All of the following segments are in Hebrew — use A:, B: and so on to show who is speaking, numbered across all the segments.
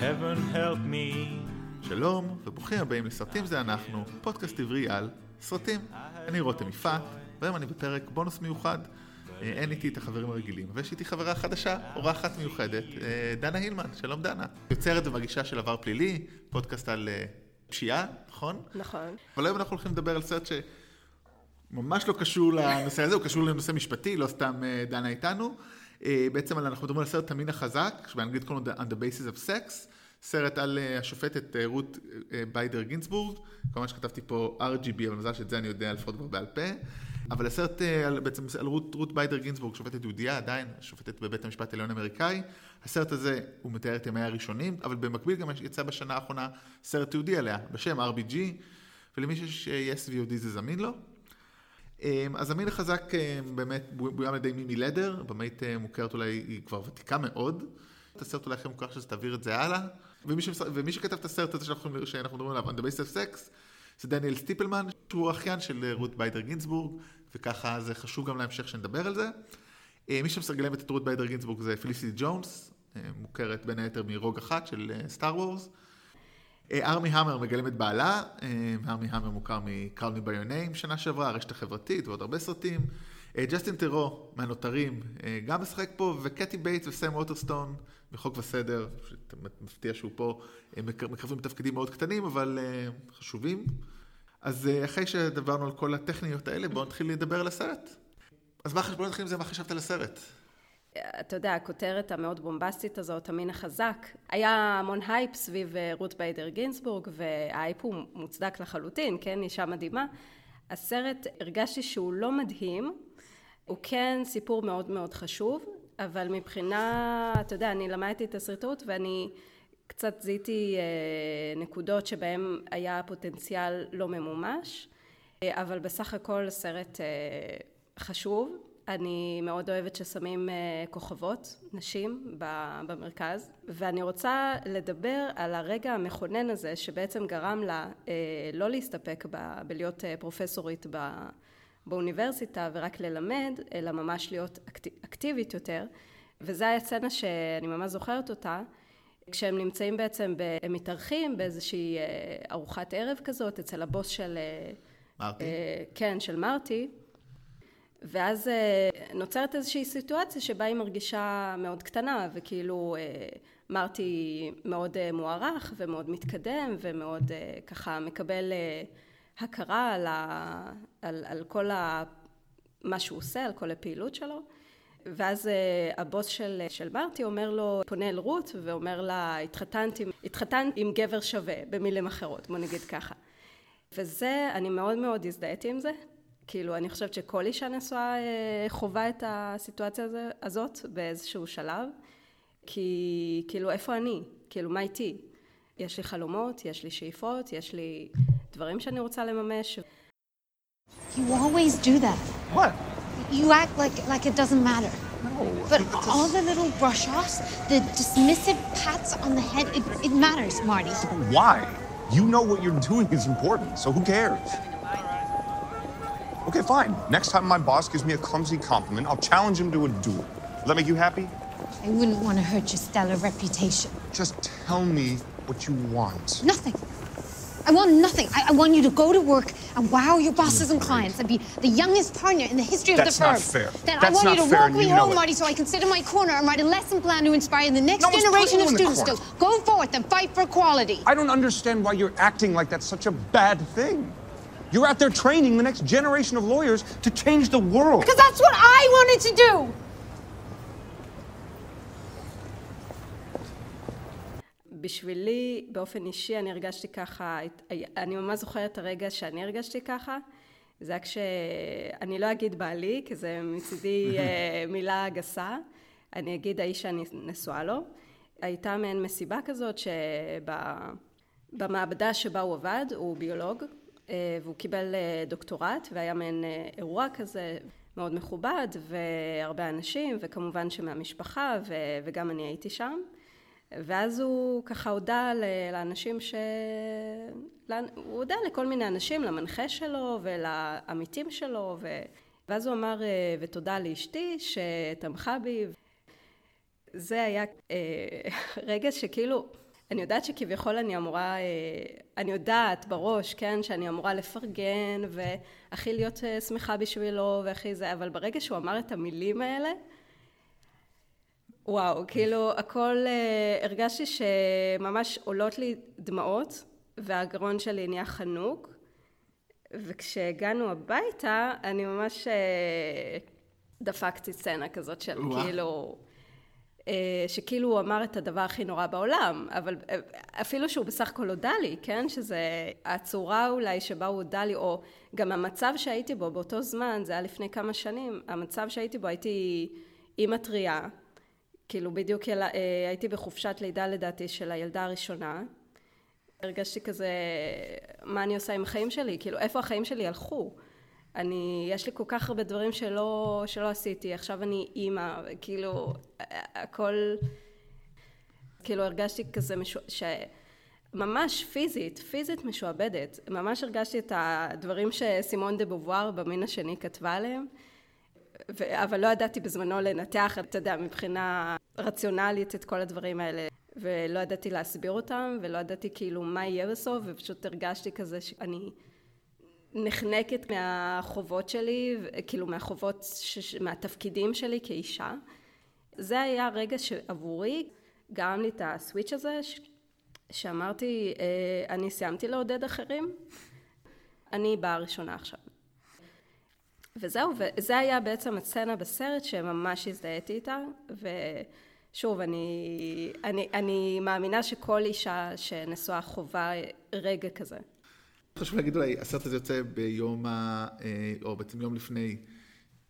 A: Heaven help me.
B: שלום, וברוכים הבאים לסרטים זה אנחנו, פודקאסט עברי על סרטים. אני רותם יפעת, והיום אני בפרק בונוס מיוחד. אה, אין איתי את החברים הרגילים, ויש איתי חברה חדשה, אורחת מיוחדת, אה, דנה הילמן, שלום דנה. יוצרת ומגישה של עבר פלילי, פודקאסט על אה, פשיעה, נכון?
C: נכון.
B: אבל היום אנחנו הולכים לדבר על סרט שממש לא קשור לנושא הזה, הוא קשור לנושא משפטי, לא סתם דנה איתנו. אה, בעצם אנחנו מדברים על סרט המין החזק, שבאנגלית קוראים לו On the Basis of Sex, סרט על אה, השופטת אה, רות ביידר גינסבורג, כמובן שכתבתי פה RGB, אבל מזל שאת זה אני יודע לפחות כבר בעל פה. אבל הסרט על, בעצם על רות, רות ביידר גינסבורג, שופטת יהודייה עדיין, שופטת בבית המשפט העליון האמריקאי. הסרט הזה, הוא מתאר את ימיה הראשונים, אבל במקביל גם יצא בשנה האחרונה סרט תיעודי עליה, בשם RBG, ולמי שיש yes VOD זה זמין לו. אמ, אז המין החזק אמ, באמת בוים על ידי מימי לדר, במאית אה, מוכרת אולי, היא כבר ותיקה מאוד. את הסרט אולי הכי מוכר שזה תעביר את זה הלאה. ומי, שמס... ומי שכתב את הסרט הזה שאנחנו, שאנחנו מדברים עליו, On the Basis of Sex, זה דניאל סטיפלמן, שהוא אחיין של אה, רות ביידר גינסבורג, וככה זה חשוב גם להמשך שנדבר על זה. אה, מי שמגלמת את רות ביידר גינסבורג זה פליסיטי ג'ונס, אה, מוכרת בין היתר מרוג אחת של סטאר וורס. אה, ארמי המר מגלם את בעלה, אה, ארמי המר מוכר מ-Call Me שנה שעברה, הרשת החברתית ועוד הרבה סרטים. אה, ג'סטין ת'רו מהנותרים גם משחק פה, וקתי בייטס וסם ווטרסטון מחוק וסדר, מפתיע שהוא פה, מק- מקרבים בתפקידים מאוד קטנים אבל חשובים. אז אחרי שדברנו על כל הטכניות האלה, בואו נתחיל לדבר על הסרט. אז מה, בואו נתחיל עם זה, מה חשבת על הסרט?
C: אתה יודע, הכותרת המאוד בומבסטית הזאת, המין החזק, היה המון הייפ סביב אה, רות ביידר גינסבורג, וההייפ הוא מוצדק לחלוטין, כן, אישה מדהימה. הסרט, הרגשתי שהוא לא מדהים, הוא כן סיפור מאוד מאוד חשוב, אבל מבחינה, אתה יודע, אני למדתי את הסרטוט ואני קצת זיהיתי אה, נקודות שבהן היה פוטנציאל לא ממומש, אה, אבל בסך הכל סרט חשוב. אני מאוד אוהבת ששמים אה, כוכבות, נשים, במרכז, ואני רוצה לדבר על הרגע המכונן הזה שבעצם גרם לה אה, לא להסתפק ב- בלהיות אה, פרופסורית ב- באוניברסיטה ורק ללמד, אלא ממש להיות אקט- אקטיבית יותר, וזו הייתה סצנה שאני ממש זוכרת אותה, כשהם נמצאים בעצם, ב- הם מתארחים באיזושהי ארוחת ערב כזאת אצל הבוס של...
B: מרטי?
C: כן, של מרטי, ואז אה, נוצרת איזושהי סיטואציה שבה היא מרגישה מאוד קטנה, וכאילו אה, מרטי מאוד אה, מוערך ומאוד מתקדם ומאוד ככה מקבל הכרה על, ה, על, על כל ה, מה שהוא עושה, על כל הפעילות שלו. ואז הבוס של, של מרטי אומר לו, פונה אל רות ואומר לה, התחתנת עם, התחתנת עם גבר שווה, במילים אחרות, בוא נגיד ככה. וזה, אני מאוד מאוד הזדהיתי עם זה. כאילו, אני חושבת שכל אישה נשואה אה, חווה את הסיטואציה הזאת באיזשהו שלב. כי, כאילו, איפה אני? כאילו, מה איתי? יש לי חלומות, יש לי שאיפות, יש לי דברים שאני רוצה לממש.
D: You always do that.
E: What?
D: You act like like it doesn't matter. But all the little brush offs, the dismissive pats on the head, it, it matters, Marty.
E: Why? You know what you're doing is important, so who cares? Okay, fine. Next time my boss gives me a clumsy compliment, I'll challenge him to a duel. Will that make you happy?
D: I wouldn't want to hurt your stellar reputation.
E: Just tell me what you want.
D: Nothing. I want nothing. I, I want you to go to work and wow your bosses and clients and be the youngest partner in the history of
E: That's
D: the firm.
E: That's not fair.
D: Then I
E: That's
D: want
E: not
D: you to
E: fair,
D: walk me home. Marty, so I can sit in my corner and write a lesson plan to inspire the next
E: No
D: generation of
E: you in the
D: students to go forth and fight for equality.
E: I don't understand why you're acting like that's such a bad thing. You're out there training the next generation of lawyers to change the world.
D: Because that's what I wanted to do.
C: בשבילי, באופן אישי, אני הרגשתי ככה, אני ממש זוכרת את הרגע שאני הרגשתי ככה. זה היה כש... אני לא אגיד בעלי, כי זה מצידי אה, מילה גסה. אני אגיד האיש שאני נשואה לו. הייתה מעין מסיבה כזאת שבמעבדה שבה הוא עבד, הוא ביולוג, והוא קיבל אה, דוקטורט, והיה מעין אה, אירוע כזה מאוד מכובד, והרבה אנשים, וכמובן שמהמשפחה, ו... וגם אני הייתי שם. ואז הוא ככה הודה לאנשים ש... הוא הודה לכל מיני אנשים, למנחה שלו ולעמיתים שלו, ו... ואז הוא אמר, אה, ותודה לאשתי שתמכה בי. זה היה אה, רגע שכאילו, אני יודעת שכביכול אני אמורה, אה, אני יודעת בראש, כן, שאני אמורה לפרגן, והכי להיות אה, שמחה בשבילו, והכי זה, אבל ברגע שהוא אמר את המילים האלה, וואו, כאילו, הכל, אה, הרגשתי שממש עולות לי דמעות, והגרון שלי נהיה חנוק, וכשהגענו הביתה, אני ממש דפקתי סצנה כזאת של וואו. כאילו... אה, שכאילו הוא אמר את הדבר הכי נורא בעולם, אבל אה, אפילו שהוא בסך הכל הודה לי, כן? שזה הצורה אולי שבה הוא הודה לי, או גם המצב שהייתי בו באותו זמן, זה היה לפני כמה שנים, המצב שהייתי בו, הייתי אימא טריה, כאילו בדיוק יל... אה, הייתי בחופשת לידה לדעתי של הילדה הראשונה, הרגשתי כזה, מה אני עושה עם החיים שלי? כאילו, איפה החיים שלי הלכו? אני, יש לי כל כך הרבה דברים שלא, שלא עשיתי, עכשיו אני אימא, כאילו, הכל, כאילו הרגשתי כזה, משו, שממש פיזית, פיזית משועבדת, ממש הרגשתי את הדברים שסימון דה בובואר במין השני כתבה עליהם, ו, אבל לא ידעתי בזמנו לנתח, אתה יודע, מבחינה רציונלית את כל הדברים האלה. ולא ידעתי להסביר אותם, ולא ידעתי כאילו מה יהיה בסוף, ופשוט הרגשתי כזה שאני נחנקת מהחובות שלי, כאילו מהחובות, ש... מהתפקידים שלי כאישה. זה היה רגע שעבורי גרם לי את הסוויץ' הזה, ש... שאמרתי, אה, אני סיימתי לעודד אחרים, אני באה ראשונה עכשיו. וזהו, וזה היה בעצם הסצנה בסרט שממש הזדהיתי איתה, ושוב, אני, אני, אני מאמינה שכל אישה שנשואה חווה רגע כזה.
B: חשוב להגיד אולי, הסרט הזה יוצא ביום ה... אה, או בעצם יום לפני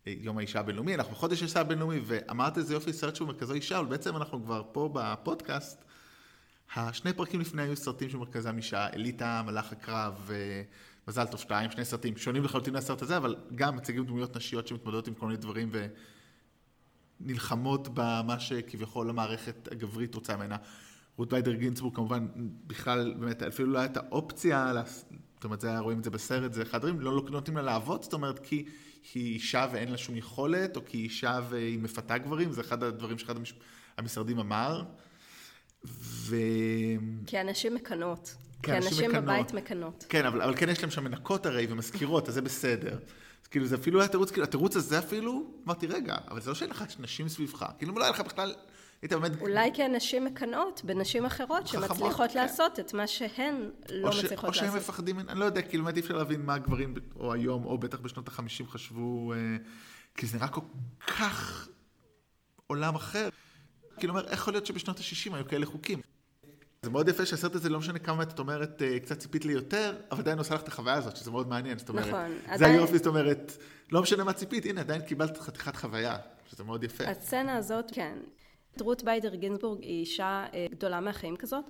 B: אה, יום האישה הבינלאומי, אנחנו בחודש האישה הבינלאומי, ואמרת איזה יופי, סרט שהוא מרכזו אישה, אבל בעצם אנחנו כבר פה בפודקאסט, השני פרקים לפני היו סרטים שמרכזם אישה, אליטה, מלאך הקרב, מזל טוב שתיים, שני סרטים שונים לחלוטין מהסרט הזה, אבל גם מציגים דמויות נשיות שמתמודדות עם כל מיני דברים ונלחמות במה שכביכול המערכת הגברית רוצה ממנה. רות ויידר גינצבורג כמובן בכלל, באמת, אפילו לא הייתה האופציה זאת אומרת, זה, רואים את זה בסרט, זה אחד הדברים, לא, נותנים לה לעבוד, זאת אומרת, כי היא אישה ואין לה שום יכולת, או כי היא אישה והיא מפתה גברים, זה אחד הדברים שאחד המשרדים אמר. ו...
C: כי אנשים מקנות. כי אנשים בבית מקנות.
B: כן, אבל, אבל כן יש להם שם מנקות הרי ומזכירות, אז זה בסדר. אז כאילו זה אפילו היה תירוץ, כאילו התירוץ הזה אפילו, אמרתי רגע, אבל זה לא שאין לך נשים סביבך, כאילו לא היה לך בכלל היית באמת...
C: אולי כי הנשים מקנאות בנשים אחרות שמצליחות כן. לעשות את מה שהן לא מצליחות לעשות.
B: או שהם מפחדים, אני לא יודע, כאילו באמת אי אפשר להבין מה הגברים, או היום, או בטח בשנות החמישים חשבו, אה, כי זה נראה כל כך עולם אחר. כאילו אומר, איך יכול להיות שבשנות ה-60 היו כאלה חוקים? זה מאוד יפה שהסרט הזה, לא משנה כמה את אומרת, אה, קצת ציפית לי יותר, אבל עדיין עושה לך את החוויה הזאת, שזה מאוד מעניין, זאת אומרת, נכון, זה עדיין... היופי, זאת אומרת, לא משנה מה ציפית, הנה, עדיין קיבלת חתיכת חוויה, שזה מאוד יפה.
C: הסצנה הזאת, כן, רות ביידר גינזבורג היא אישה אה, גדולה מהחיים כזאת,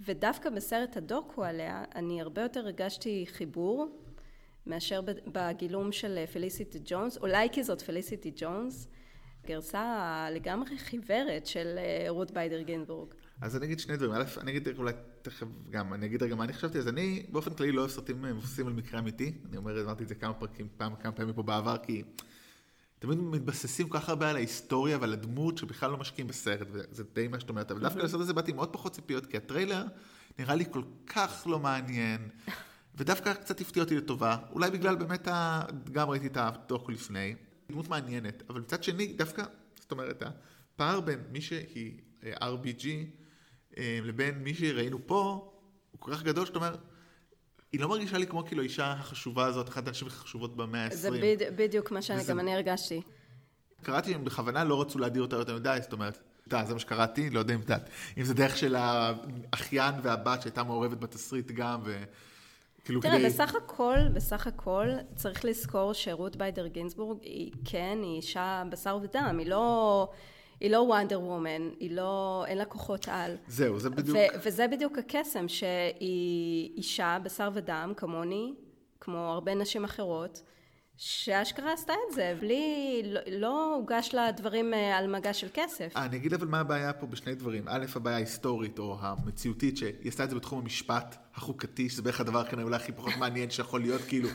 C: ודווקא בסרט הדוקו עליה, אני הרבה יותר הרגשתי חיבור מאשר בגילום של אה, פליסיטי ג'ונס, אולי כי זאת פליסיטי ג'ונס, גרסה לגמרי חיוורת של אה, רות ביידר גינזבורג.
B: אז אני אגיד שני דברים, א', אני אגיד אולי תכף גם, אני אגיד רגע מה אני חשבתי, אז אני באופן כללי לא אוהב סרטים מבוססים על מקרה אמיתי, אני אומר, אמרתי את זה כמה פרקים, פעם, כמה פעמים פה בעבר, כי תמיד מתבססים כל כך הרבה על ההיסטוריה ועל הדמות שבכלל לא משקיעים בסרט, וזה די מה שאת אומרת, אבל דווקא לסרט הזה באתי עם עוד פחות ציפיות, כי הטריילר נראה לי כל כך לא מעניין, ודווקא קצת הפתיע אותי לטובה, אולי בגלל באמת, ה... גם ראיתי את הדוקו לפני, דמות מעניינת, אבל מצד שני, דווקא, זאת אומרת, הפער בין מי שהיא אה, RBG אה, לבין מי שראינו פה, הוא כל כך גדול, שאתה אומר, היא לא מרגישה לי כמו כאילו האישה החשובה הזאת, אחת הנשים החשובות במאה ה-20.
C: זה בד, בדיוק מה. גם אני הרגשתי.
B: קראתי, הם בכוונה לא רצו להדיר אותה יותר מדי, זאת אומרת, אתה, זה מה שקראתי, לא יודע אם את אם זה דרך של האחיין והבת שהייתה מעורבת בתסריט גם, ו...
C: כאילו תראה, כדי... בסך הכל, בסך הכל, צריך לזכור שרות ביידר גינזבורג היא כן, היא אישה בשר ודם, היא לא... היא לא וונדר וומן, היא לא, אין לה כוחות על.
B: זהו, זה בדיוק.
C: ו- וזה בדיוק הקסם, שהיא אישה, בשר ודם, כמוני, כמו הרבה נשים אחרות, שאשכרה עשתה את זה, בלי, לא, לא הוגש לה דברים אה, על מגע של כסף.
B: אני אגיד אבל מה הבעיה פה בשני דברים. א', הבעיה ההיסטורית או המציאותית, שהיא עשתה את זה בתחום המשפט החוקתי, שזה בערך הדבר כנראה אולי הכי פחות מעניין שיכול להיות, כאילו,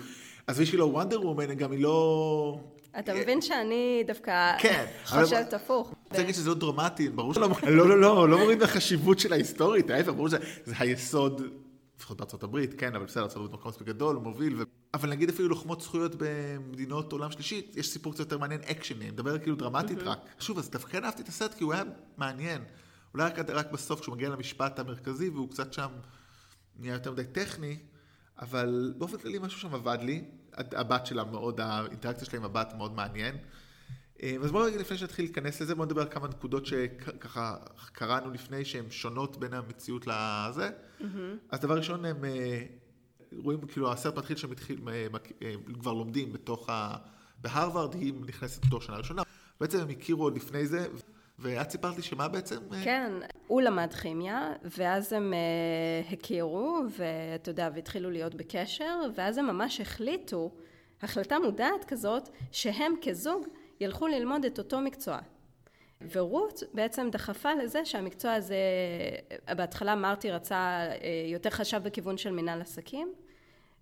B: אז בשבילו וונדר וומן, גם היא לא...
C: אתה מבין שאני דווקא כן, חושבת הפוך.
B: רוצה להגיד שזה לא דרמטי, ברור שלא, לא, לא, לא, לא מוריד מהחשיבות של ההיסטורית, ההפך, ברור שזה היסוד, לפחות בארצות הברית, כן, אבל בסדר, ארצות הברית מקום מספיק גדול, מוביל, ו... אבל נגיד אפילו לוחמות זכויות במדינות עולם שלישית, יש סיפור קצת יותר מעניין, אקשני, אני מדבר כאילו דרמטית רק. שוב, אז דווקא כן אהבתי את הסרט כי הוא היה מעניין. אולי רק, רק בסוף, כשהוא מגיע למשפט המרכזי, והוא קצת שם נהיה יותר מדי טכני, אבל באופן כללי משהו שם עבד לי. הבת שלה מאוד, האינטראקציה שלה עם הבת מאוד מעניין. אה, אז בואו רגע לפני שנתחיל להיכנס לזה, בואו נדבר על כמה נקודות שככה קראנו לפני שהן שונות בין המציאות לזה. Mm-hmm. אז דבר ראשון, הם אה, רואים, כאילו הסרט מתחיל שהם התחיל, אה, כבר לומדים בתוך ה... בהרווארד, היא נכנסת בתור שנה ראשונה. בעצם הם הכירו עוד לפני זה, ואת סיפרת לי שמה בעצם?
C: כן, הוא למד כימיה, ואז הם uh, הכירו, ואתה יודע, והתחילו להיות בקשר, ואז הם ממש החליטו, החלטה מודעת כזאת, שהם כזוג ילכו ללמוד את אותו מקצוע. ורות בעצם דחפה לזה שהמקצוע הזה, בהתחלה מרטי רצה, אה, יותר חשב בכיוון של מנהל עסקים,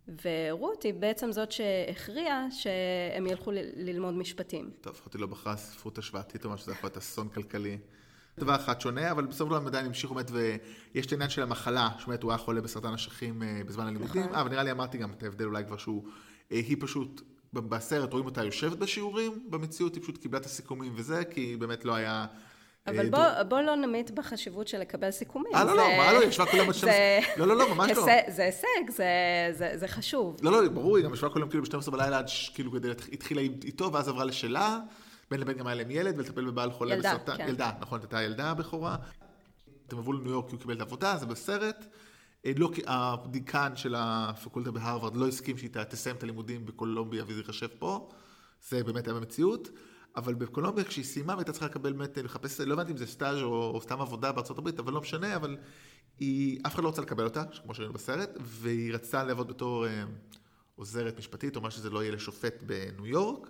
C: ורות היא בעצם זאת שהכריעה שהם ילכו ללמוד משפטים.
B: טוב, אותי לא בחרה ספרות השוואתית, או משהו, זה יכול להיות אסון כלכלי. דבר אחד שונה, אבל בסוף לא עדיין המשיכו באמת, ויש את העניין של המחלה, שבאמת הוא היה חולה בסרטן אשכים אה, בזמן הלימודים. נכון. אה, אבל נראה לי אמרתי גם את ההבדל אולי כבר שהוא, אה, היא פשוט, בסרט רואים אותה יושבת בשיעורים, במציאות היא פשוט קיבלה את הסיכומים וזה, כי באמת לא היה...
C: אבל בוא, בוא לא נמית בחשיבות של לקבל סיכומים.
B: אה, לא, לא, מה לא, ישבה יום ב-12... לא, לא, לא, ממש לא.
C: זה הישג, זה, זה, זה חשוב.
B: לא, לא, ברור, היא גם ישבה יום כאילו ב-12 בלילה עד כאילו כדי, התחילה איתו, ואז עברה לשלה, בין לבין גם היה להם ילד, ולטפל בבעל חולה בסרטן. ילדה, כן. ילדה, נכון, הייתה ילדה הבכורה. הם עברו לניו יורק כי הוא קיבל את העבודה, זה בסרט. אה, לא, הדיקן של הפקולטה בהרווארד לא הסכים שהיא תסיים את הלימודים בקולומביה וזה ייחשב פה. זה באמת היה במציאות. אבל בקולומביה כשהיא סיימה והייתה צריכה לקבל באמת, לחפש, לא הבנתי אם זה סטאז' או, או סתם עבודה הברית, אבל לא משנה, אבל היא, אף אחד לא רצה לקבל אותה, כמו שראינו בסרט, והיא רצתה לעבוד בתור אה, עוזרת משפטית או מה שזה לא יהיה לשופט בניו יורק,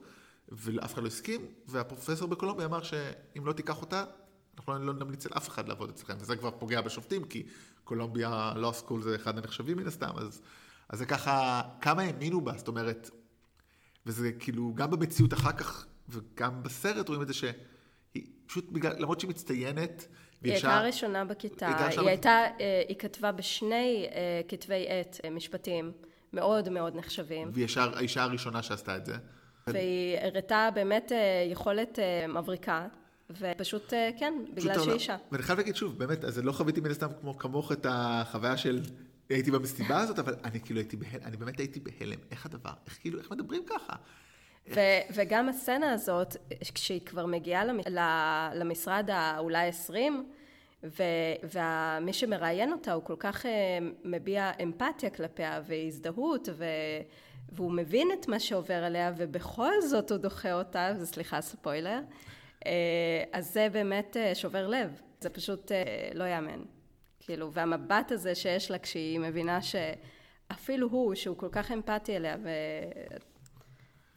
B: ואף אחד לא הסכים, והפרופסור בקולומביה אמר שאם לא תיקח אותה, אנחנו לא נמליץ על אף אחד לעבוד אצלכם, וזה כבר פוגע בשופטים, כי קולומביה לא סקול זה אחד הנחשבים מן הסתם, אז, אז זה ככה, כמה האמינו בה, זאת אומרת, וזה כאילו, גם במציאות אחר כך, וגם בסרט רואים את זה שהיא פשוט בגלל, למרות שהיא מצטיינת,
C: היא הייתה ראשונה בכיתה, היא, היא הייתה, אה, היא כתבה בשני אה, כתבי עת אה, משפטיים מאוד מאוד נחשבים.
B: והיא האישה הראשונה שעשתה את זה.
C: והיא הראתה באמת יכולת מבריקה. ופשוט, כן, בגלל שהיא אישה.
B: ואני חייב להגיד שוב, באמת, אז לא חוויתי מן הסתם כמו כמוך את החוויה של הייתי במסיבה הזאת, אבל אני כאילו הייתי בהלם, אני באמת הייתי בהלם. איך הדבר, איך כאילו, איך מדברים ככה?
C: ו- וגם הסצנה הזאת, כשהיא כבר מגיעה למשרד האולי עשרים, ומי שמראיין אותה הוא כל כך uh, מביע אמפתיה כלפיה והזדהות ו- והוא מבין את מה שעובר עליה ובכל זאת הוא דוחה אותה, וסליחה ספוילר, uh, אז זה באמת uh, שובר לב, זה פשוט לא יאמן. כאילו, והמבט הזה שיש לה כשהיא מבינה שאפילו הוא, שהוא כל כך אמפתי אליה, ו...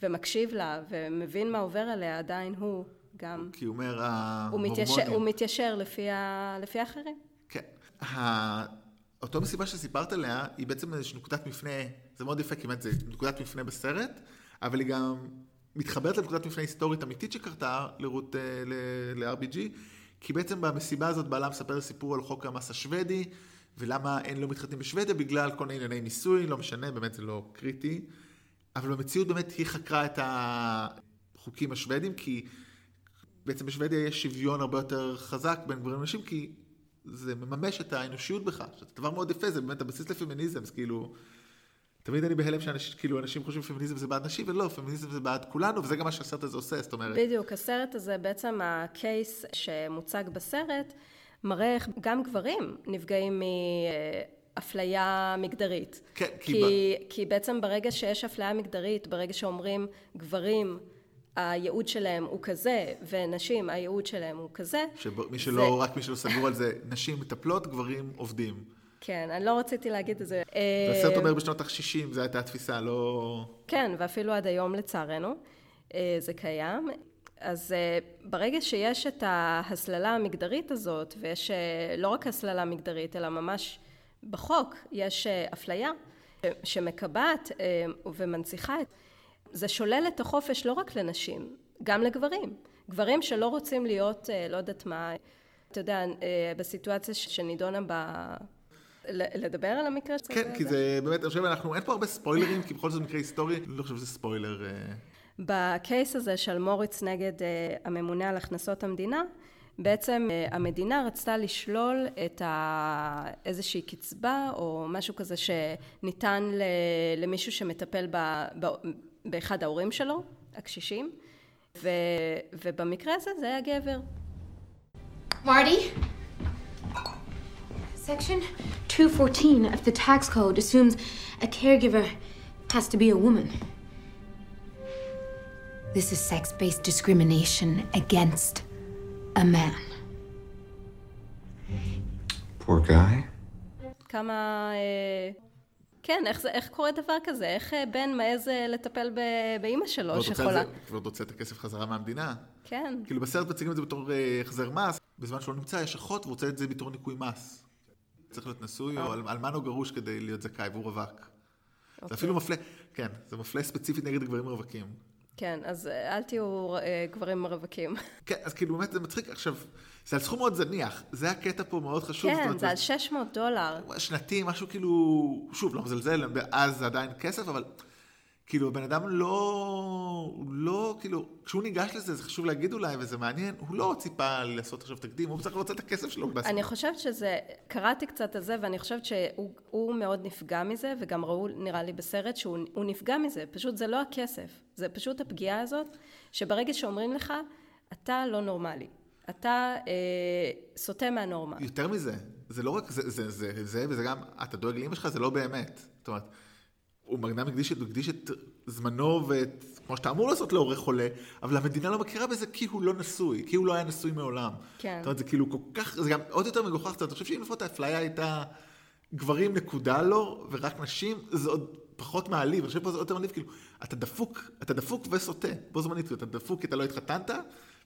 C: ומקשיב לה ומבין מה עובר עליה, עדיין הוא גם...
B: כי הוא אומר, ההורמונים...
C: הוא מתיישר, הוא מתיישר לפי, ה... לפי האחרים.
B: כן. אותו מסיבה שסיפרת עליה, היא בעצם איזושהי נקודת מפנה, זה מאוד יפה, כמעט זה נקודת מפנה בסרט, אבל היא גם מתחברת לנקודת מפנה היסטורית אמיתית שקרתה לרות, אה, ל-RBG, כי בעצם במסיבה הזאת בעלה מספר סיפור על חוק המס השוודי, ולמה אין לא מתחתנים בשוודיה, בגלל כל מיני ענייני מיסוי, לא משנה, באמת זה לא קריטי. אבל במציאות באמת היא חקרה את החוקים השוודים, כי בעצם בשוודיה יש שוויון הרבה יותר חזק בין גברים לנשים, כי זה מממש את האנושיות בך. זה דבר מאוד יפה, זה באמת הבסיס לפמיניזם, אז כאילו... תמיד אני בהלם שאנשים, כאילו, אנשים חושבים פמיניזם זה בעד נשים, ולא, פמיניזם זה בעד כולנו, וזה גם מה שהסרט הזה עושה, זאת אומרת...
C: בדיוק, הסרט הזה, בעצם הקייס שמוצג בסרט, מראה איך גם גברים נפגעים מ... אפליה מגדרית.
B: כן,
C: כי... כי, כי בעצם ברגע שיש אפליה מגדרית, ברגע שאומרים גברים, הייעוד שלהם הוא כזה, ונשים, הייעוד שלהם הוא כזה.
B: שמי שלא, זה... רק מי שלא סגור על זה, נשים מטפלות, גברים עובדים.
C: כן, אני לא רציתי להגיד את זה.
B: הסרט אומר בשנות ה-60, זו הייתה התפיסה, לא...
C: כן, ואפילו עד היום לצערנו, אה, זה קיים. אז אה, ברגע שיש את ההסללה המגדרית הזאת, ויש אה, לא רק הסללה מגדרית, אלא ממש בחוק יש אה, אפליה שמקבעת אה, ומנציחה את... זה שולל את החופש לא רק לנשים, גם לגברים. גברים שלא רוצים להיות, אה, לא יודעת מה, אתה יודע, אה, בסיטואציה שנידונה ב... לדבר על המקרה הזה?
B: כן, כי זה באמת, אני חושב, אנחנו, אין פה הרבה ספוילרים, כי בכל זאת מקרה היסטורי, אני לא חושב שזה ספוילר. אה,
C: בקייס הזה של מוריץ נגד אה, הממונה על הכנסות המדינה, בעצם אה, המדינה רצתה לשלול את ה... איזושהי קצבה או משהו כזה שניתן. למישהו שמטפל ב... ב... באחד ההורים שלו, הקשישים, ו... ובמקרה הזה זה היה גבר.
A: Marty? Section 214 of the tax code assumes a caregiver has to be a woman. This is sex based discrimination against a man.
E: Poor guy.
C: כמה... אה, כן, איך, זה, איך קורה דבר כזה? איך אה, בן מעז אה, לטפל ב... באימא שלו שחולה?
B: ועוד רוצה את הכסף חזרה מהמדינה.
C: כן.
B: כאילו בסרט מציגים את זה בתור החזר מס, בזמן שהוא לא נמצא יש אחות והוא רוצה את זה בתור ניכוי מס. צריך להיות נשוי או אל- אלמן או גרוש כדי להיות זכאי והוא רווק. זה אפילו מפלה, כן, זה מפלה ספציפית נגד גברים רווקים.
C: כן, אז אה, אל תהיו אה, גברים רווקים.
B: כן, אז כאילו באמת זה מצחיק. עכשיו, זה על סכום מאוד זניח, זה הקטע פה מאוד חשוב.
C: כן,
B: אומרת,
C: זה על 600 דולר.
B: שנתי, משהו כאילו, שוב, לא מזלזל, אז זה עדיין כסף, אבל כאילו, הבן אדם לא, לא, כאילו, כשהוא ניגש לזה, זה חשוב להגיד אולי, וזה מעניין, הוא לא ציפה לעשות עכשיו תקדים, הוא הכל רוצה את הכסף שלו.
C: אני חושבת שזה, קראתי קצת על זה, ואני חושבת שהוא הוא מאוד נפגע מזה, וגם ראו, נראה לי בסרט, שהוא הוא נפגע מזה. פשוט זה לא הכסף, זה פשוט הפגיעה הזאת, שברגע שאומרים לך, אתה לא נורמלי. אתה אה, סוטה מהנורמה.
B: יותר מזה, זה לא רק זה, זה, זה, זה, וזה גם, אתה דואג לאמא שלך, זה לא באמת. זאת אומרת, הוא אדם הקדיש, הקדיש את זמנו ואת, כמו שאתה אמור לעשות להורה חולה, אבל המדינה לא מכירה בזה כי הוא לא נשוי, כי הוא לא היה נשוי מעולם.
C: כן.
B: זאת אומרת, זה כאילו כל כך, זה גם עוד יותר מגוחך קצת, אני חושב שאם לפחות האפליה הייתה גברים נקודה לא, ורק נשים, זה עוד פחות מעליב, אני חושב פה זה עוד יותר מעליב, כאילו, אתה דפוק, אתה דפוק וסוטה, בו זמנית, כאילו, אתה דפוק כי אתה לא התחתנת,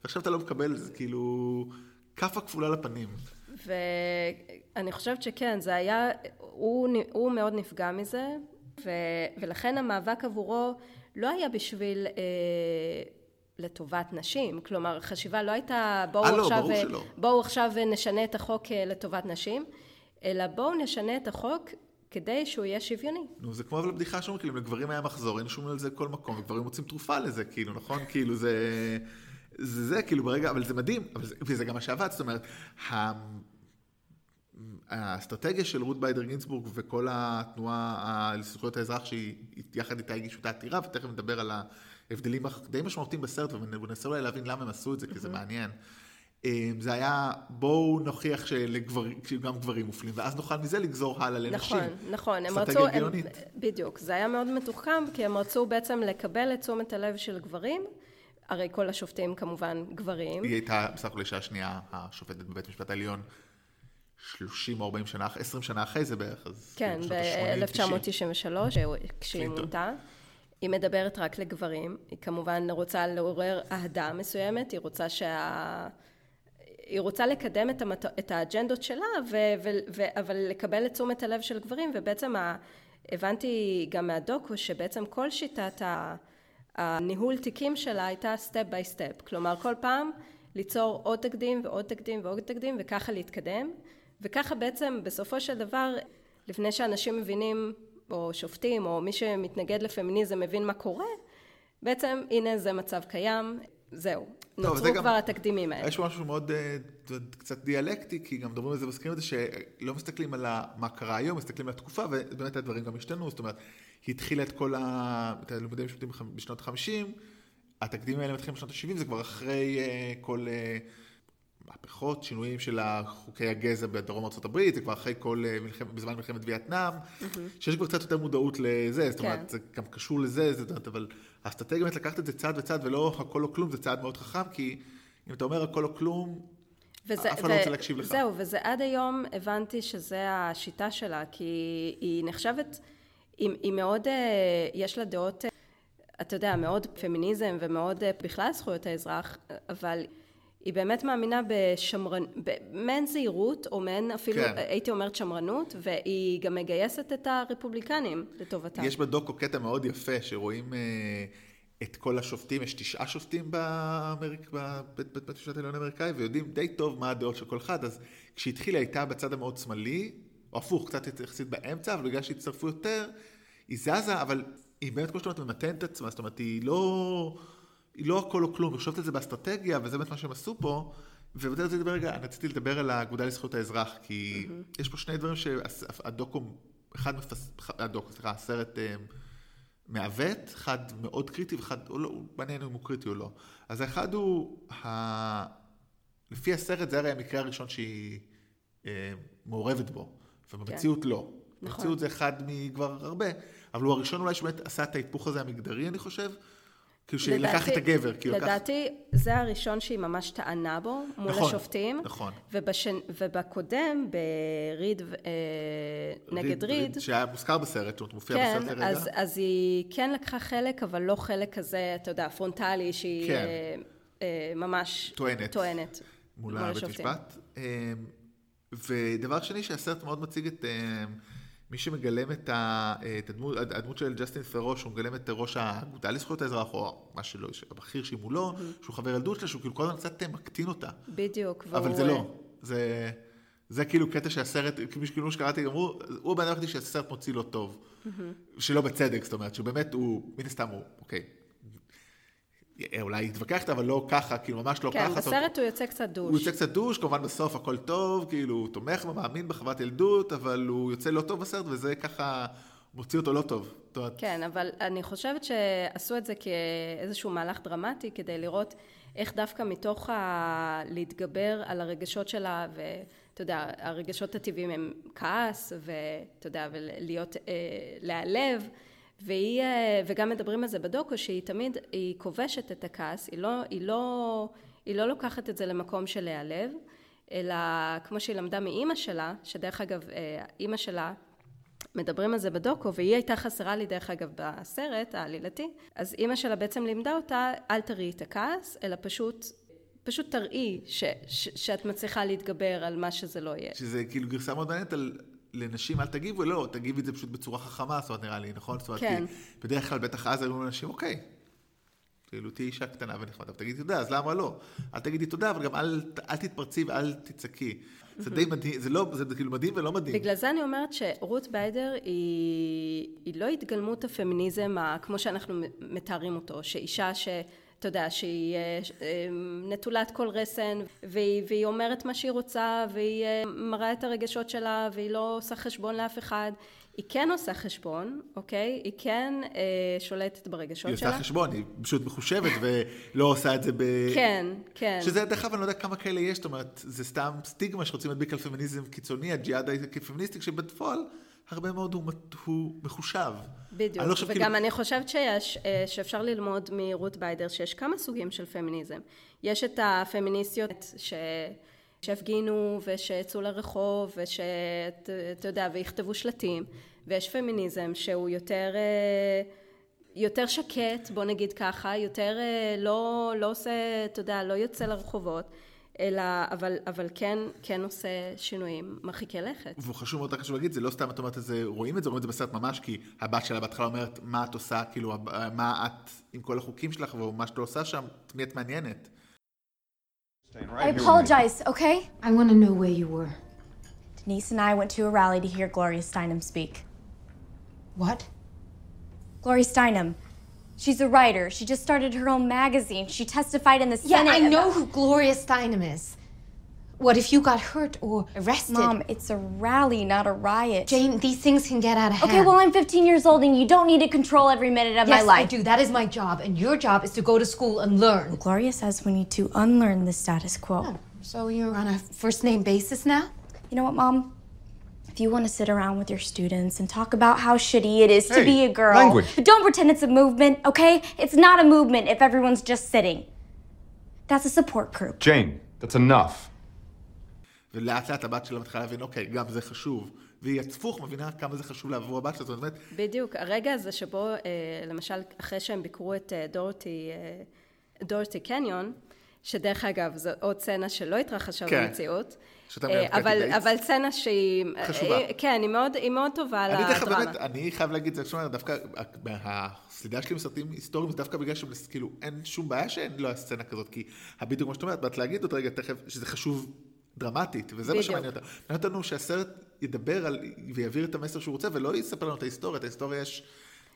B: ועכשיו אתה לא מקבל, זה כאילו, כאפה כפולה לפנים.
C: ואני חושבת שכן, זה היה, הוא, הוא מאוד נפגע מזה, ו, ולכן המאבק עבורו לא היה בשביל אה, לטובת נשים, כלומר חשיבה לא הייתה בואו
B: אה, לא,
C: עכשיו,
B: ברור שלא.
C: בואו עכשיו נשנה את החוק אה, לטובת נשים, אלא בואו נשנה את החוק כדי שהוא יהיה שוויוני.
B: נו, זה כמו אבל הבדיחה שאומרים, כאילו, לגברים היה מחזור, היינו שומעים על זה בכל מקום, וגברים מוצאים תרופה לזה, כאילו, נכון? כאילו, זה... זה זה, כאילו, ברגע, אבל זה מדהים, אבל זה, וזה גם מה שעבד, זאת אומרת. האסטרטגיה של רות ביידר גינסבורג וכל התנועה לזכויות האזרח שהיא יחד איתה הגישו את העתירה, ותכף נדבר על ההבדלים די משמעותיים בסרט, וננסה אולי להבין למה הם עשו את זה, כי זה מעניין. אמ, זה היה, בואו נוכיח שגם גברים מופלים, ואז נוכל מזה לגזור הלאה לנשים.
C: נכון, נכון, הם רצו, הם. בדיוק, זה היה מאוד מתוחכם, כי הם רצו בעצם לקבל את תשומת הלב של גברים, הרי כל השופטים כמובן גברים,
B: היא הייתה בסך הכל אישה שנייה השופטת בבית המשפט העליון 30 או 40 שנה, 20 שנה אחרי זה בערך, אז
C: כן,
B: כאילו בשנות ה-80, 90.
C: ב-1993, כשהיא
B: קלינטון.
C: מונתה. היא מדברת רק לגברים, היא כמובן רוצה לעורר אהדה מסוימת, היא רוצה שה... היא רוצה לקדם את, המת... את האג'נדות שלה, ו... ו... ו... אבל לקבל את תשומת הלב של גברים, ובעצם ה... הבנתי גם מהדוקו שבעצם כל שיטת ה... הניהול תיקים שלה הייתה step by step, כלומר כל פעם ליצור עוד תקדים ועוד תקדים ועוד תקדים וככה להתקדם, וככה בעצם בסופו של דבר, לפני שאנשים מבינים, או שופטים, או מי שמתנגד לפמיניזם מבין מה קורה, בעצם הנה זה מצב קיים, זהו,
B: טוב,
C: נוצרו
B: זה גם-
C: כבר התקדימים האלה.
B: יש משהו מאוד אה, קצת דיאלקטי, כי גם מדברים על זה, מזכירים את זה שלא מסתכלים על מה קרה היום, מסתכלים על התקופה, ובאמת הדברים גם השתנו, זאת אומרת, היא התחילה את כל ה... את הלימודים המשפטיים בח- בשנות ה-50, התקדימים האלה מתחילים בשנות ה-70, זה כבר אחרי אה, כל אה, מהפכות, שינויים של חוקי הגזע בדרום ארה"ב, זה כבר אחרי כל, אה, מלחמת- בזמן מלחמת וייטנאם, שיש כבר קצת יותר מודעות לזה, זאת אומרת,
C: כן.
B: זה גם קשור לזה, זאת אומרת, אבל האסטרטגיה באמת לקחת את זה צעד וצעד, ולא הכל או כלום, זה צעד מאוד חכם, כי אם אתה אומר הכל או כלום,
C: וזה,
B: אף אחד לא רוצה להקשיב לך.
C: זהו, וזה עד היום הבנתי שזה השיטה שלה, כי היא נחשבת, היא, היא מאוד, אה, יש לה דעות, אה, אתה יודע, מאוד פמיניזם ומאוד בכלל זכויות האזרח, אבל היא באמת מאמינה בשמרן, במעין זהירות, או מעין אפילו,
B: כן.
C: הייתי אומרת שמרנות, והיא גם מגייסת את הרפובליקנים לטובתה.
B: יש בדוקו קטע מאוד יפה, שרואים אה, את כל השופטים, יש תשעה שופטים באמריק, בבית בית המשפט העליון האמריקאי, ויודעים די טוב מה הדעות של כל אחד, אז כשהתחילה הייתה בצד המאוד שמאלי, או הפוך, קצת יחסית באמצע, אבל בגלל שהצטרפו יותר, היא זזה, אבל היא באמת, כמו שאתה אומרת, ממתנת את עצמה, זאת אומרת, היא לא, היא לא הכל או כלום, היא חושבת על זה באסטרטגיה, וזה באמת מה שהם עשו פה. ובזה רציתי לדבר רגע, רציתי לדבר על האגודה לזכויות האזרח, כי mm-hmm. יש פה שני דברים שהדוקו, אחד מפס... הדוקו, סליחה, הסרט אה, מעוות, אחד מאוד קריטי ואחד, או לא, מעניין אם הוא קריטי או לא. אז האחד הוא, ה... לפי הסרט זה הרי המקרה הראשון שהיא אה, מעורבת בו, ובמציאות כן. לא. נכון. במציאות זה אחד מכבר הרבה, אבל הוא הראשון אולי שבאמת עשה את ההיפוך הזה המגדרי, אני חושב. כאילו שלקח את הגבר, כאילו לקח...
C: לדעתי זה הראשון שהיא ממש טענה בו מול
B: נכון,
C: השופטים.
B: נכון.
C: ובשן, ובקודם, בריד אה, נגד ריד, ריד...
B: שהיה מוזכר בסרט, זאת מופיע
C: כן,
B: בסרט הרגע.
C: אז, אז היא כן לקחה חלק, אבל לא חלק כזה, אתה יודע, פרונטלי, שהיא
B: כן.
C: אה, אה, ממש
B: טוענת.
C: טוענת
B: מול הבית משפט. אה, ודבר שני, שהסרט מאוד מציג את... אה, מי שמגלם את, ה, את הדמות, הדמות של ג'סטין ת'רו, שהוא מגלם את ראש האגודה לזכויות האזרח, או מה שלא, הבכיר שמולו, mm-hmm. שהוא חבר ילדות שלה, שהוא כאילו כל הזמן קצת מקטין אותה.
C: בדיוק.
B: אבל והוא... זה לא. זה, זה כאילו קטע שהסרט, כאילו שקראתי, אמרו, הוא הבן אדם שהסרט מוציא לו טוב. Mm-hmm. שלא בצדק, זאת אומרת, שהוא באמת, הוא, מן הסתם הוא, אוקיי, אולי התווכחת, אבל לא ככה, כאילו ממש לא
C: כן,
B: ככה.
C: כן, בסרט הוא יוצא קצת דוש.
B: הוא יוצא קצת דוש, כמובן בסוף הכל טוב, כאילו הוא תומך ומאמין בחוות ילדות, אבל הוא יוצא לא טוב בסרט, וזה ככה מוציא אותו לא טוב.
C: כן, אבל אני חושבת שעשו את זה כאיזשהו מהלך דרמטי, כדי לראות איך דווקא מתוך ה... להתגבר על הרגשות שלה, ואתה יודע, הרגשות הטבעיים הם כעס, ואתה יודע, ולהיות, אה, להיעלב. והיא, אה, וגם מדברים על זה בדוקו, שהיא תמיד, היא כובשת את הכעס, היא לא, היא לא, היא לא לוקחת את זה למקום של להיעלב, אלא כמו שהיא למדה מאימא שלה, שדרך אגב, אה, אימא שלה, מדברים על זה בדוקו, והיא הייתה חסרה לי דרך אגב בסרט העלילתי, אז אימא שלה בעצם לימדה אותה, אל תראי את הכעס, אלא פשוט פשוט תראי ש, ש, שאת מצליחה להתגבר על מה שזה לא יהיה.
B: שזה כאילו גרסה מאוד מעניינת על לנשים אל תגיבו, לא, תגיבי את זה פשוט בצורה חכמה, זאת אומרת, נראה לי, נכון? זאת אומרת,
C: כן.
B: בדרך כלל, בטח אז היו לנשים, אוקיי, כאילו, תהיי אישה קטנה ונחמדה, ותגידי תודה, אז למה לא? אל תגידי תודה, אבל גם אל, אל תתפרצי ואל תצעקי. זה די מדהים, זה לא, זה כאילו מדהים ולא מדהים.
C: בגלל זה אני אומרת שרות ביידר היא, היא לא התגלמות הפמיניזם כמו שאנחנו מתארים אותו, שאישה ש... אתה יודע, שהיא אה, נטולת כל רסן, והיא, והיא אומרת מה שהיא רוצה, והיא אה, מראה את הרגשות שלה, והיא לא עושה חשבון לאף אחד. היא כן עושה חשבון, אוקיי? היא כן אה, שולטת ברגשות
B: היא
C: שלה.
B: היא עושה חשבון, היא פשוט מחושבת ולא עושה את זה ב...
C: כן, כן.
B: שזה, דרך אגב, אני לא יודע כמה כאלה יש, זאת אומרת, זה סתם סטיגמה שרוצים להדביק על פמיניזם קיצוני, הג'יהאד כפמיניסטי, כשבפועל הרבה מאוד הוא, הוא מחושב.
C: בדיוק,
B: אני לא
C: וגם כאילו... אני חושבת שיש, אה, שאפשר ללמוד מרות ביידר שיש כמה סוגים של פמיניזם. יש את הפמיניסטיות ש... שהפגינו ושיצאו לרחוב ושאתה יודע ויכתבו שלטים ויש פמיניזם שהוא יותר אה, יותר שקט בוא נגיד ככה יותר אה, לא, לא עושה אתה יודע לא יוצא לרחובות אלא, אבל, אבל כן, כן עושה שינויים מרחיקי לכת.
B: והוא חשוב מאוד, חשוב להגיד, זה לא סתם את אומרת את זה, רואים את זה, רואים את זה בסרט ממש, כי הבת שלה בהתחלה אומרת, מה את עושה, כאילו, מה את עם כל החוקים שלך, ומה שאת עושה שם, את מי את מעניינת.
A: I apologize, okay? I want to know where you were.
F: Denise and I went to a rally to hear Gloria Steinem speak.
A: What?
F: Gloria Steinem, She's a writer. She just started her own magazine. She testified in the Senate.
A: Yeah, I know who Gloria Steinem is. What if you got hurt or arrested?
F: Mom, it's a rally, not a riot.
A: Jane, these things can get out of hand.
F: Okay, well, I'm 15 years old and you don't need to control every minute of
A: yes,
F: my life.
A: Yes, I do. That is my job. And your job is to go to school and learn.
F: Well, Gloria says we need to unlearn the status quo.
A: Oh, so you're on a first name basis now?
F: You know what, Mom? If you want to sit around with your students and talk about how shitty it is hey, to be a girl,
E: language.
F: don't pretend it's a movement, okay? It's not a movement if everyone's just sitting. That's a support group.
E: Jane, that's enough.
B: ולאט לאט הבת שלה מתחילה להבין, אוקיי, גם זה חשוב. והיא הפוך מבינה כמה זה חשוב לעבור הבת שלה, זאת אומרת...
C: בדיוק, הרגע הזה שבו, למשל, אחרי שהם ביקרו את דורטי, דורטי קניון, שדרך אגב, זו עוד סצנה שלא התרחשה
B: כן.
C: במציאות. אה, אבל. אבל סצנה שהיא...
B: חשובה.
C: אה, כן, היא מאוד, היא מאוד טובה
B: אני
C: לדרמה.
B: באמת, אני חייב להגיד, זה שומע, דווקא הסלידה שלי עם סרטים היסטוריים זה דווקא בגלל שכאילו אין שום בעיה שאין לא היה סצנה כזאת, כי בדיוק כמו שאת אומרת, באת להגיד עוד רגע תכף, שזה חשוב דרמטית, וזה מה. שמעניין אותה. מעניין אותנו שהסרט ידבר על, ויעביר את המסר שהוא רוצה, ולא יספר לנו את ההיסטוריה, את ההיסטוריה יש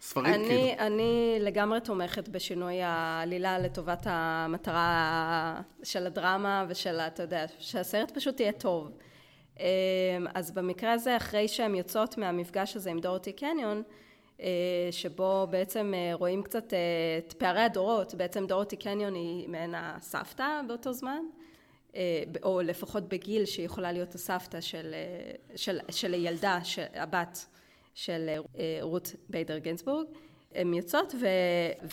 B: ספרים כאילו.
C: אני, אני לגמרי תומכת בשינוי העלילה לטובת המטרה של הדרמה ושל, אתה יודע, שהסרט פשוט יהיה טוב. אמ, אז במקרה הזה, אחרי שהן יוצאות מהמפגש הזה עם דורותי קניון, אה, שבו בעצם אה, רואים קצת אה, את פערי הדורות, בעצם דורותי קניון היא מעין הסבתא באותו זמן, או לפחות בגיל שהיא יכולה להיות הסבתא של, של, של הילדה, של, הבת של אה, רות ביידר גינסבורג. הן יוצאות ו,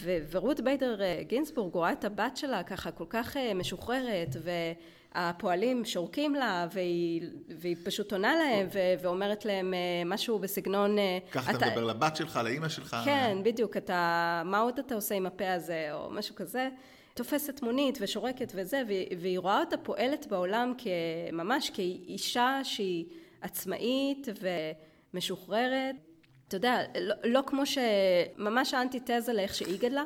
C: ו, ורות ביידר אה, גינסבורג רואה את הבת שלה ככה כל כך אה, משוחררת והפועלים שורקים לה והיא, והיא פשוט עונה להם ו, ואומרת להם משהו בסגנון
B: ככה אתה מדבר לבת שלך, לאימא שלך.
C: כן, בדיוק, אתה, מה עוד אתה עושה עם הפה הזה, או משהו כזה. תופסת מונית ושורקת וזה, והיא, והיא רואה אותה פועלת בעולם כממש כאישה שהיא עצמאית ומשוחררת. אתה יודע, לא, לא כמו ש... ממש האנטיתזה לאיך שהיא גדלה,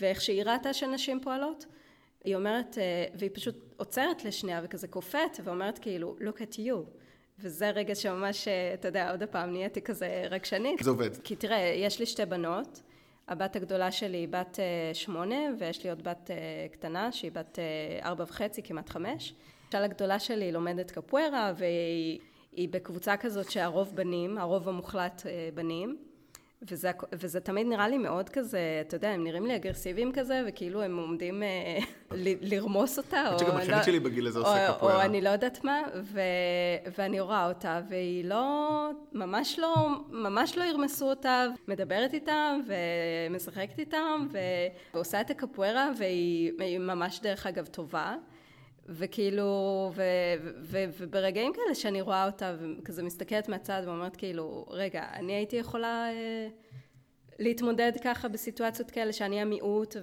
C: ואיך שהיא ראתה שנשים פועלות. היא אומרת, אה, והיא פשוט עוצרת לשנייה וכזה קופאת, ואומרת כאילו, look at you. וזה רגע שממש, אה, אתה יודע, עוד פעם נהייתי כזה רגשנית.
B: זה עובד.
C: כי תראה, יש לי שתי בנות, הבת הגדולה שלי היא בת אה, שמונה, ויש לי עוד בת קטנה שהיא בת ארבע וחצי, כמעט חמש. למשל הגדולה שלי לומדת קפוארה, והיא היא בקבוצה כזאת שהרוב בנים, הרוב המוחלט אה, בנים. וזה, וזה תמיד נראה לי מאוד כזה, אתה יודע, הם נראים לי אגרסיביים כזה, וכאילו הם עומדים אה, ל- לרמוס אותה. או
B: שגם
C: לא-
B: האחיינית שלי בגיל הזה עושה
C: או-
B: קפוארה.
C: או אני לא יודעת מה, ו, ואני רואה אותה, והיא לא, ממש לא, ממש לא ירמסו אותה, מדברת איתם, ומשחקת איתם, ועושה את הקפוארה, והיא היא ממש דרך אגב טובה. וכאילו, ו, ו, וברגעים כאלה שאני רואה אותה, וכזה מסתכלת מהצד ואומרת כאילו, רגע, אני הייתי יכולה אה, להתמודד ככה בסיטואציות כאלה שאני המיעוט,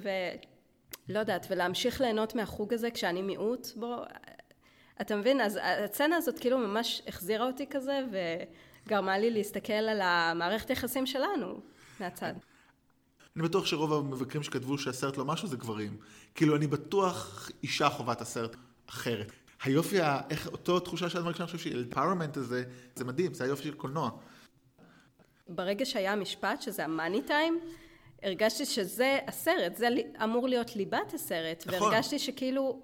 C: ולא יודעת, ולהמשיך ליהנות מהחוג הזה כשאני מיעוט, בוא, אתה מבין? אז הסצנה הזאת כאילו ממש החזירה אותי כזה, וגרמה לי להסתכל על המערכת יחסים שלנו מהצד.
B: אני בטוח שרוב המבקרים שכתבו שהסרט לא משהו זה גברים. כאילו, אני בטוח אישה חווה את הסרט אחרת. היופי, איך אותו תחושה שאת מרגישה, אני חושב שהפאורמנט הזה, זה מדהים, זה היופי של קולנוע.
C: ברגע שהיה המשפט, שזה המאני טיים, הרגשתי שזה הסרט, זה אמור להיות ליבת הסרט,
B: נכון.
C: והרגשתי שכאילו,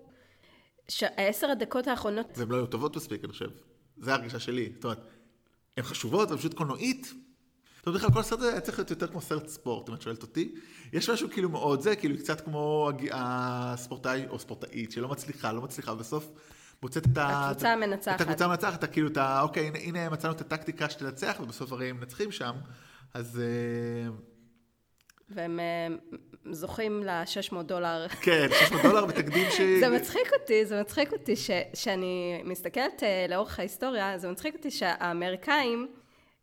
C: שהעשר הדקות האחרונות,
B: והן לא היו טובות מספיק, אני חושב. זה ההרגשה שלי. זאת אומרת, הן חשובות, אבל פשוט קולנועית. זאת אומרת, כל הסרט הזה היה צריך להיות יותר כמו סרט ספורט, אם את שואלת אותי. יש משהו כאילו מאוד זה, כאילו קצת כמו הספורטאי או ספורטאית שלא מצליחה, לא מצליחה, ובסוף מוצאת את ה...
C: הקבוצה המנצחת.
B: את הקבוצה המנצחת, אתה כאילו, אתה, אוקיי, הנה, הנה מצאנו את הטקטיקה שתנצח, ובסוף הרי הם מנצחים שם, אז... אה,
C: והם אה, זוכים ל-600 דולר.
B: כן, 600 דולר בתקדים ש...
C: זה מצחיק אותי, זה מצחיק אותי ש, שאני מסתכלת אה, לאורך ההיסטוריה, זה מצחיק אותי שהאמריקאים,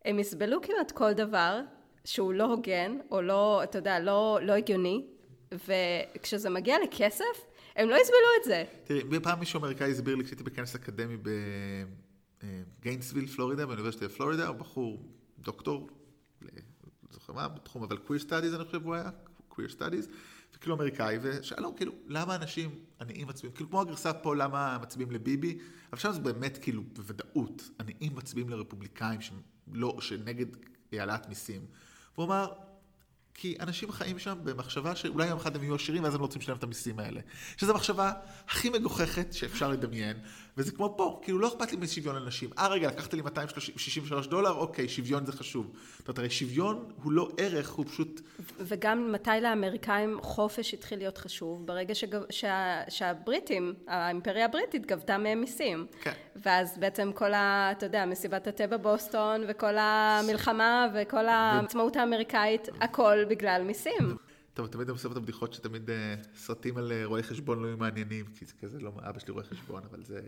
C: הם יסבלו כמעט כל דבר שהוא לא הוגן, או לא, אתה יודע, לא, לא הגיוני, וכשזה מגיע לכסף, הם לא יסבלו את זה.
B: תראי, פעם מישהו אמריקאי הסביר לי כשהייתי בכנס אקדמי בגיינסוויל, פלורידה, באוניברסיטת פלורידה, הוא בחור דוקטור, לא זוכר מה, בתחום, אבל queer studies אני חושב הוא היה, queer studies, וכאילו אמריקאי, ושאלו כאילו, למה אנשים עניים מצביעים, כאילו כמו הגרסה פה, למה מצביעים לביבי, אבל שם זה באמת כאילו בוודאות, עניים מצביעים לרפובליקאים שלא, שנגד העלאת מיסים. והוא אמר, כי אנשים חיים שם במחשבה שאולי יום אחד הם יהיו עשירים ואז הם לא רוצים לשלם את המיסים האלה. שזו המחשבה הכי מגוחכת שאפשר לדמיין, וזה כמו פה, כאילו לא אכפת לי משוויון לנשים. אה רגע, לקחת לי 263 דולר, אוקיי, שוויון זה חשוב. זאת אומרת, הרי שוויון הוא לא ערך, הוא פשוט...
C: וגם מתי לאמריקאים חופש התחיל להיות חשוב? ברגע שגב, שה, שהבריטים, האימפריה הבריטית גבתה מהם מיסים.
B: כן.
C: ואז בעצם כל ה... אתה יודע, מסיבת התה בבוסטון, וכל המלחמה, וכל העצמאות האמריקאית, הכל בגלל מיסים.
B: טוב, תמיד עושה את הבדיחות שתמיד אה, סרטים על אה, רואי חשבון לא מעניינים, כי זה כזה לא, אבא שלי רואה חשבון, אבל זה...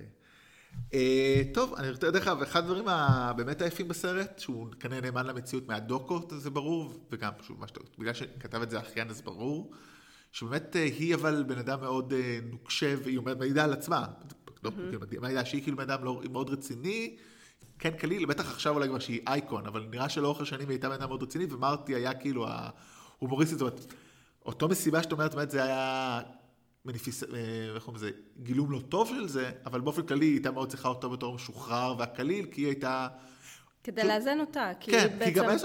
B: אה, טוב, אני רוצה, דרך אגב, אחד הדברים הבאמת היפים בסרט, שהוא כנראה נאמן למציאות מהדוקות, זה ברור, וגם, שוב, מה שאתה, בגלל שכתב את זה האחיין, אז ברור, שבאמת היא אבל בן אדם מאוד נוקשה, והיא אומרת, מעידה על עצמה. לא, כאילו, מעידה שהיא כאילו בן אדם לא- מאוד רציני, כן קליל, בטח עכשיו אולי כבר שהיא אייקון, אבל נראה שלאורך השנים היא הייתה בן אדם מאוד רציני, ומרטי היה כאילו ההומוריסטית, זאת אומרת, אותו מסיבה שאת אומרת, באמת זה היה מניפיס... אה, איך קוראים לזה? גילום לא טוב של זה, אבל באופן כללי היא הייתה מאוד צריכה אותו בתור משוחרר והקליל, כי היא הייתה...
C: כדי לאזן אותה, כי
B: כן,
C: היא
B: כי
C: בעצם...
B: גם יש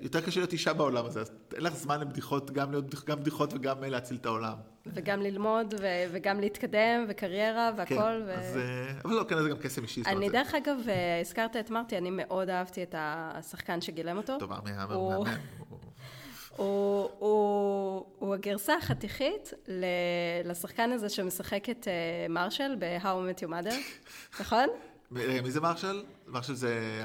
B: יותר קשה להיות אישה בעולם הזה, אז אין לך זמן לבדיחות, גם להיות גם בדיחות וגם אה, להציל את העולם.
C: וגם ללמוד, ו- וגם להתקדם, וקריירה,
B: כן,
C: והכל. ו...
B: אז... אה, אבל לא, כן, זה גם קסם אישי.
C: אני דרך אגב, הזכרת את מרטי, אני מאוד אהבתי את השחקן שגילם אותו.
B: טוב,
C: הוא
B: מהמם. הוא-
C: הוא, הוא, הגרסה החתיכית לשחקן הזה שמשחק את אה, מרשל ב-How I Met Your Mother, נכון?
B: אה, מי זה מרשל? מרשל זה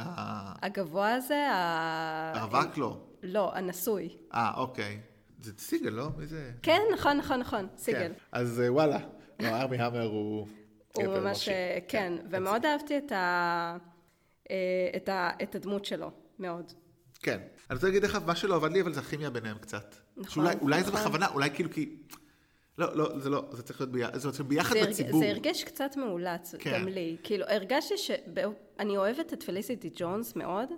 C: הגבוה הזה, ה...
B: הרווק? לא.
C: לא, הנשוי.
B: אה, אוקיי. זה סיגל, לא? מי זה?
C: כן, נכון, נכון, נכון, סיגל.
B: כן. אז אה, וואלה. לא, ארמי המר הוא...
C: הוא ממש. אה, כן, ומאוד אהבתי את, ה... את, ה... את הדמות שלו, מאוד.
B: כן. אני רוצה להגיד לך, מה שלא עבד לי, אבל זה הכימיה ביניהם קצת.
C: נכון,
B: שאולי אולי זה
C: נכון.
B: בכוונה, אולי כאילו כי... לא, לא, זה לא, זה צריך להיות ביחד, זה צריך ביחד
C: זה, הרג...
B: בציבור.
C: זה הרגיש קצת מאולץ,
B: כן.
C: גם לי. כאילו, הרגשתי ש... אני אוהבת את פליסיטי ג'ונס מאוד,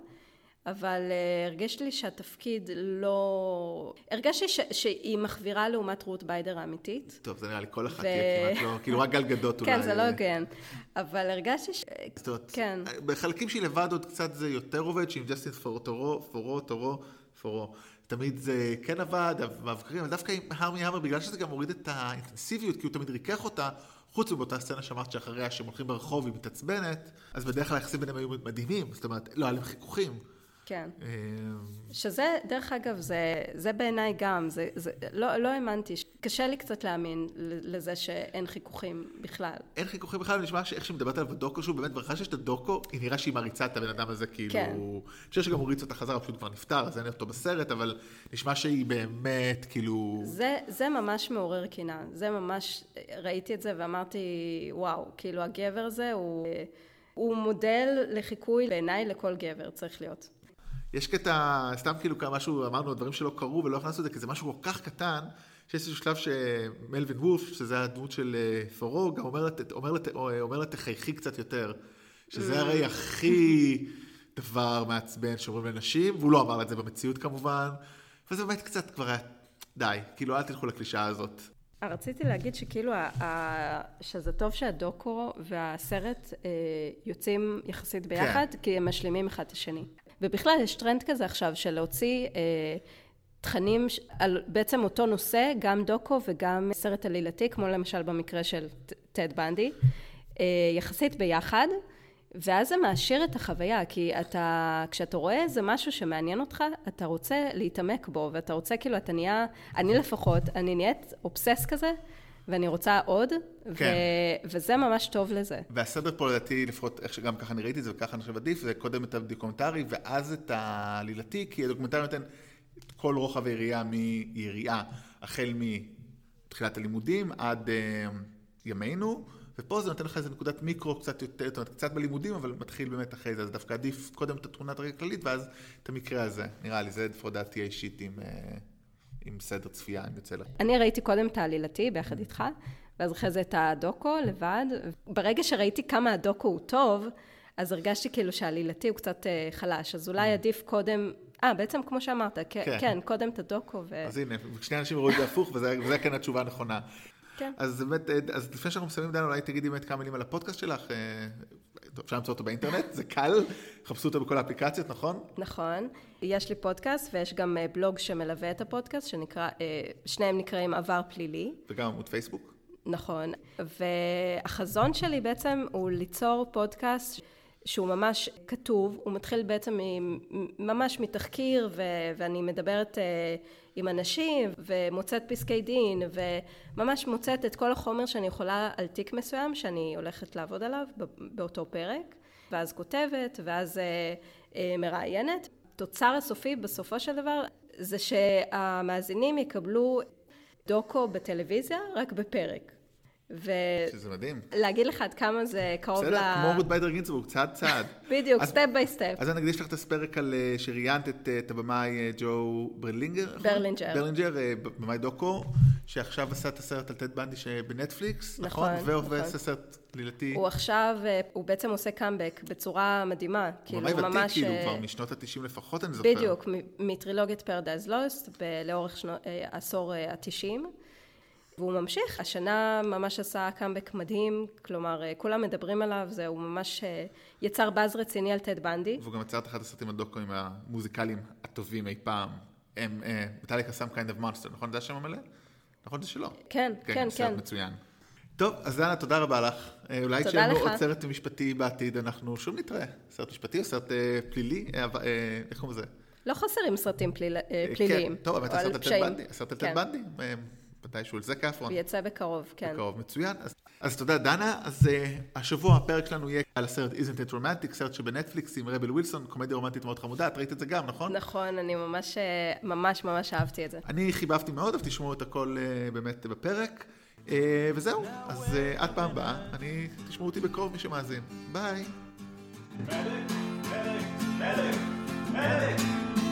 C: אבל uh, הרגיש לי שהתפקיד לא... הרגשתי ש... שהיא מחווירה לעומת רות ביידר האמיתית.
B: טוב, זה נראה לי כל אחת
C: ו-
B: תהיה כמעט לא, כאילו רק גל גדות אולי.
C: כן, זה לא הוגן. אבל הרגשתי ש...
B: זאת אומרת,
C: כן.
B: בחלקים שהיא לבד עוד קצת זה יותר עובד, שעם ג'סטין פורו, פורו, טורו, פורו. תמיד זה כן עבד, המבקרים, אבל דווקא עם הרמי המר, בגלל שזה גם מוריד את האינטנסיביות, כי הוא תמיד ריכך אותה, חוץ מבאותה סצנה שאמרת שאחריה שהם הולכים ברחוב והיא מתעצבנת, אז בדרך כלל היחסים ביניהם היו מדהימים, זאת אומרת, לא, היה להם חיכוכים.
C: כן.
B: אה,
C: שזה, דרך אגב, זה, זה בעיניי גם, זה, זה, לא, לא האמנתי, קשה לי קצת להאמין לזה שאין חיכוכים בכלל.
B: אין חיכוכים בכלל, נשמע שאיך שהיא מדברת עליו בדוקו, שהוא באמת, ואחרי שיש את הדוקו, היא נראה שהיא מעריצה את הבן אדם הזה, כאילו...
C: כן.
B: אני חושב שגם הוריץ אותה חזרה, פשוט כבר נפטר, אז אין אותו בסרט, אבל נשמע שהיא באמת, כאילו...
C: זה, זה ממש מעורר קנאה, זה ממש, ראיתי את זה ואמרתי, וואו, כאילו הגבר הזה הוא, הוא מודל לחיקוי בעיניי לכל גבר, צריך להיות.
B: יש קטע, סתם כאילו כמה משהו, אמרנו, דברים שלא קרו ולא הכנסנו את זה, כי זה משהו כל כך קטן, שיש איזשהו שלב שמלווין וולף, שזה הדמות של אה, פורו, גם אומר לה, ת- אומר לה, ת- אה, אומר לה תחייכי קצת יותר, שזה הרי הכי דבר מעצבן שאומרים לנשים, והוא לא אמר לה את זה במציאות כמובן, וזה באמת קצת כבר היה, די, כאילו אל תלכו לקלישאה הזאת.
C: רציתי להגיד שכאילו, שזה טוב שהדוקו והסרט אה, יוצאים יחסית ביחד, כי הם משלימים אחד את השני. ובכלל, יש טרנד כזה עכשיו של להוציא אה, תכנים על בעצם אותו נושא, גם דוקו וגם סרט עלילתי, כמו למשל במקרה של טד בנדי, אה, יחסית ביחד. ואז זה מעשיר את החוויה, כי אתה, כשאתה רואה איזה משהו שמעניין אותך, אתה רוצה להתעמק בו, ואתה רוצה, כאילו, אתה נהיה, אני לפחות, אני נהיית אובסס כזה, ואני רוצה עוד,
B: כן.
C: ו- וזה ממש טוב לזה.
B: והסדר פה לדעתי, לפחות איך שגם ככה אני ראיתי את זה וככה אני חושב עדיף, זה קודם את הדוקומנטרי ואז את העלילתי, כי הדוקומנטרי נותן את כל רוחב היריעה מיריעה, החל מתחילת הלימודים עד uh, ימינו, ופה זה נותן לך איזה נקודת מיקרו קצת יותר, זאת אומרת, קצת בלימודים, אבל מתחיל באמת אחרי זה, אז דווקא עדיף קודם את התמונת הרקע הכללית, ואז את המקרה הזה. נראה לי, זה לפחות דעתי האישית עם, uh, עם סדר צפייה, אם יוצא לך.
C: אני ראיתי קודם את העלילתי ביחד איתך, ואז אחרי זה את הדוקו לבד. ברגע שראיתי כמה הדוקו הוא טוב, אז הרגשתי כאילו שהעלילתי הוא קצת אה, חלש, אז אולי עדיף קודם, אה, בעצם כמו שאמרת, כן,
B: כן.
C: כן קודם את הדוקו, ו...
B: אז הנה, שני אנשים ראו את זה הפוך, וזה וזה כן התשובה הנכונה.
C: כן.
B: אז באמת, אה, אז לפני שאנחנו מסיימים, דן, אולי תגידי באמת כמה מילים על הפודקאסט שלך. אה, אפשר למצוא אותו באינטרנט, זה קל, חפשו אותו בכל האפליקציות, נכון?
C: נכון. יש לי פודקאסט ויש גם אה, בלוג שמלווה את הפודקאסט, שנקרא, שניהם נקראים עבר פלילי.
B: וגם עמוד פייסבוק.
C: נכון. והחזון שלי בעצם הוא ליצור פודקאסט שהוא ממש כתוב, הוא מתחיל בעצם ממש מתחקיר, ו- ואני מדברת אה, עם אנשים, ומוצאת פסקי דין, וממש מוצאת את כל החומר שאני יכולה על תיק מסוים, שאני הולכת לעבוד עליו באותו פרק, ואז כותבת, ואז אה, אה, מראיינת. התוצר הסופי בסופו של דבר זה שהמאזינים יקבלו דוקו בטלוויזיה רק בפרק.
B: שזה מדהים.
C: ולהגיד לך עד כמה זה קרוב ל...
B: בסדר, כמו רות ביידר גינצבורג, צעד צעד.
C: בדיוק, step by step.
B: אז אני אקדיש לך את הפרק על אה, שראיינת את, אה, את הבמאי אה, ג'ו ברלינגר. נכון?
C: ברלינג'ר.
B: ברלינג'ר, במאי דוקו, שעכשיו עשה את הסרט על טד בנדי שבנטפליקס, נכון?
C: נכון,
B: ועובד
C: נכון.
B: סרט עלילתי.
C: הוא עכשיו, הוא בעצם עושה קאמבק בצורה מדהימה.
B: הוא
C: כאילו,
B: ממש
C: הוא
B: ותיק,
C: ממש...
B: כאילו,
C: אה,
B: כבר משנות ה-90 לפחות, אני זוכר.
C: בדיוק, מטרילוגיית Paradise Lost, לאורך שנו- העשור ה-90. והוא ממשיך. השנה ממש עשה קאמבק מדהים, כלומר, אה, כולם מדברים עליו, זה, הוא ממש אה, יצר באז רציני על טד בנדי.
B: והוא גם יצר את אחד הסרטים הדוקואים המוזיקליים הטובים אי פעם. הם, מטאליקה Some Kind of Monster, נכון? זה השם המלא? נכון זה שלא.
C: כן, כן,
B: סרט
C: כן.
B: מצוין. טוב, אז דנה, תודה רבה לך. אה, אולי כשיהיה לנו. עוד סרט משפטי בעתיד, אנחנו שוב נתראה. סרט משפטי או סרט אה, פלילי? אה, אבל, אה, איך קוראים לזה?
C: לא חסרים סרטים פליל, אה, פליליים.
B: כן. טוב,
C: או
B: הסרט
C: על
B: טד. בנדי. הסרט על טד
C: כן.
B: בנדי. מתישהו על זה כאפרון.
C: הוא יצא בקרוב, כן.
B: בקרוב, מצוין. אז, אז תודה, דנה. אז uh, השבוע הפרק שלנו יהיה על הסרט Isn't It Romantic, סרט שבנטפליקס עם רבל ווילסון, קומדיה רומנטית מאוד חמודה, את ראית את זה גם, נכון?
C: נכון, אני ממש, אה, ממש ממש אהבתי את זה.
B: אני חיבבתי מאוד, אבל תשמעו את הכל uh, באמת בפרק. Uh, וזהו, אז uh, עד פעם הבאה, אני, תשמעו אותי בקרוב מי שמאזין. ביי.
G: Medic, medic, medic, medic.